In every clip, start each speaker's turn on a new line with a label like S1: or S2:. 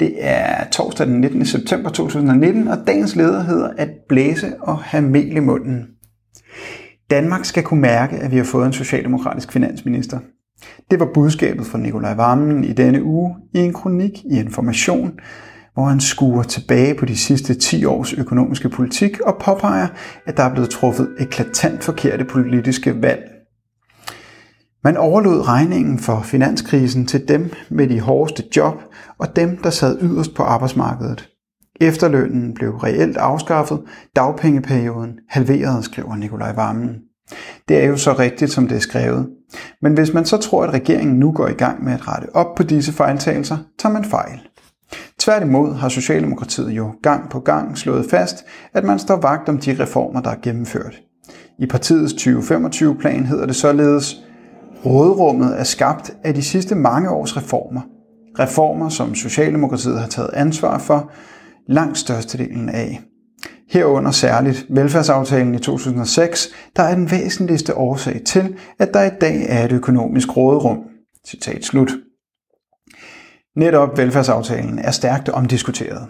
S1: Det er torsdag den 19. september 2019, og dagens leder hedder at blæse og have mel i munden. Danmark skal kunne mærke, at vi har fået en socialdemokratisk finansminister. Det var budskabet fra Nikolaj Vammen i denne uge i en kronik i Information, hvor han skuer tilbage på de sidste 10 års økonomiske politik og påpeger, at der er blevet truffet eklatant forkerte politiske valg. Man overlod regningen for finanskrisen til dem med de hårdeste job og dem, der sad yderst på arbejdsmarkedet. Efterlønnen blev reelt afskaffet, dagpengeperioden halveret, skriver Nikolaj Vammen. Det er jo så rigtigt, som det er skrevet. Men hvis man så tror, at regeringen nu går i gang med at rette op på disse fejltagelser, tager man fejl. Tværtimod har Socialdemokratiet jo gang på gang slået fast, at man står vagt om de reformer, der er gennemført. I partiets 2025-plan hedder det således, Råderummet er skabt af de sidste mange års reformer. Reformer, som Socialdemokratiet har taget ansvar for langt størstedelen af. Herunder særligt velfærdsaftalen i 2006, der er den væsentligste årsag til, at der i dag er et økonomisk råderum. Citat slut. Netop velfærdsaftalen er stærkt omdiskuteret.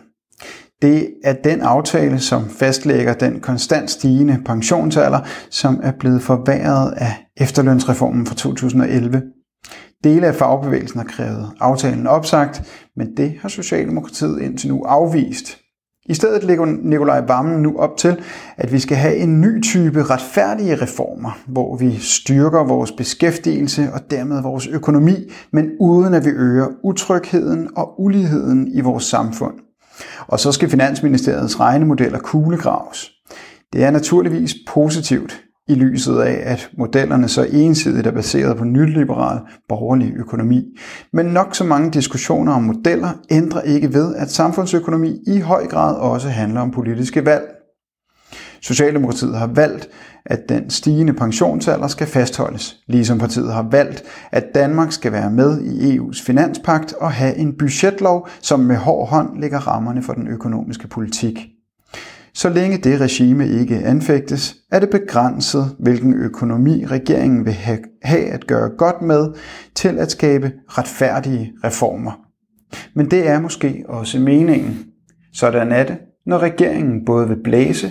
S1: Det er den aftale, som fastlægger den konstant stigende pensionsalder, som er blevet forværret af efterlønsreformen fra 2011. Dele af fagbevægelsen har krævet aftalen opsagt, men det har Socialdemokratiet indtil nu afvist. I stedet lægger Nikolaj Vammen nu op til, at vi skal have en ny type retfærdige reformer, hvor vi styrker vores beskæftigelse og dermed vores økonomi, men uden at vi øger utrygheden og uligheden i vores samfund. Og så skal Finansministeriets regnemodeller kuglegraves. Det er naturligvis positivt i lyset af, at modellerne så ensidigt er baseret på nyliberal borgerlig økonomi. Men nok så mange diskussioner om modeller ændrer ikke ved, at samfundsøkonomi i høj grad også handler om politiske valg. Socialdemokratiet har valgt, at den stigende pensionsalder skal fastholdes, ligesom partiet har valgt, at Danmark skal være med i EU's finanspagt og have en budgetlov, som med hård hånd lægger rammerne for den økonomiske politik. Så længe det regime ikke anfægtes, er det begrænset, hvilken økonomi regeringen vil have at gøre godt med til at skabe retfærdige reformer. Men det er måske også meningen. Sådan er det, når regeringen både vil blæse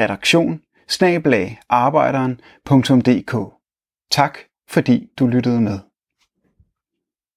S1: redaktion snabelag arbejderen.dk. Tak fordi du lyttede med.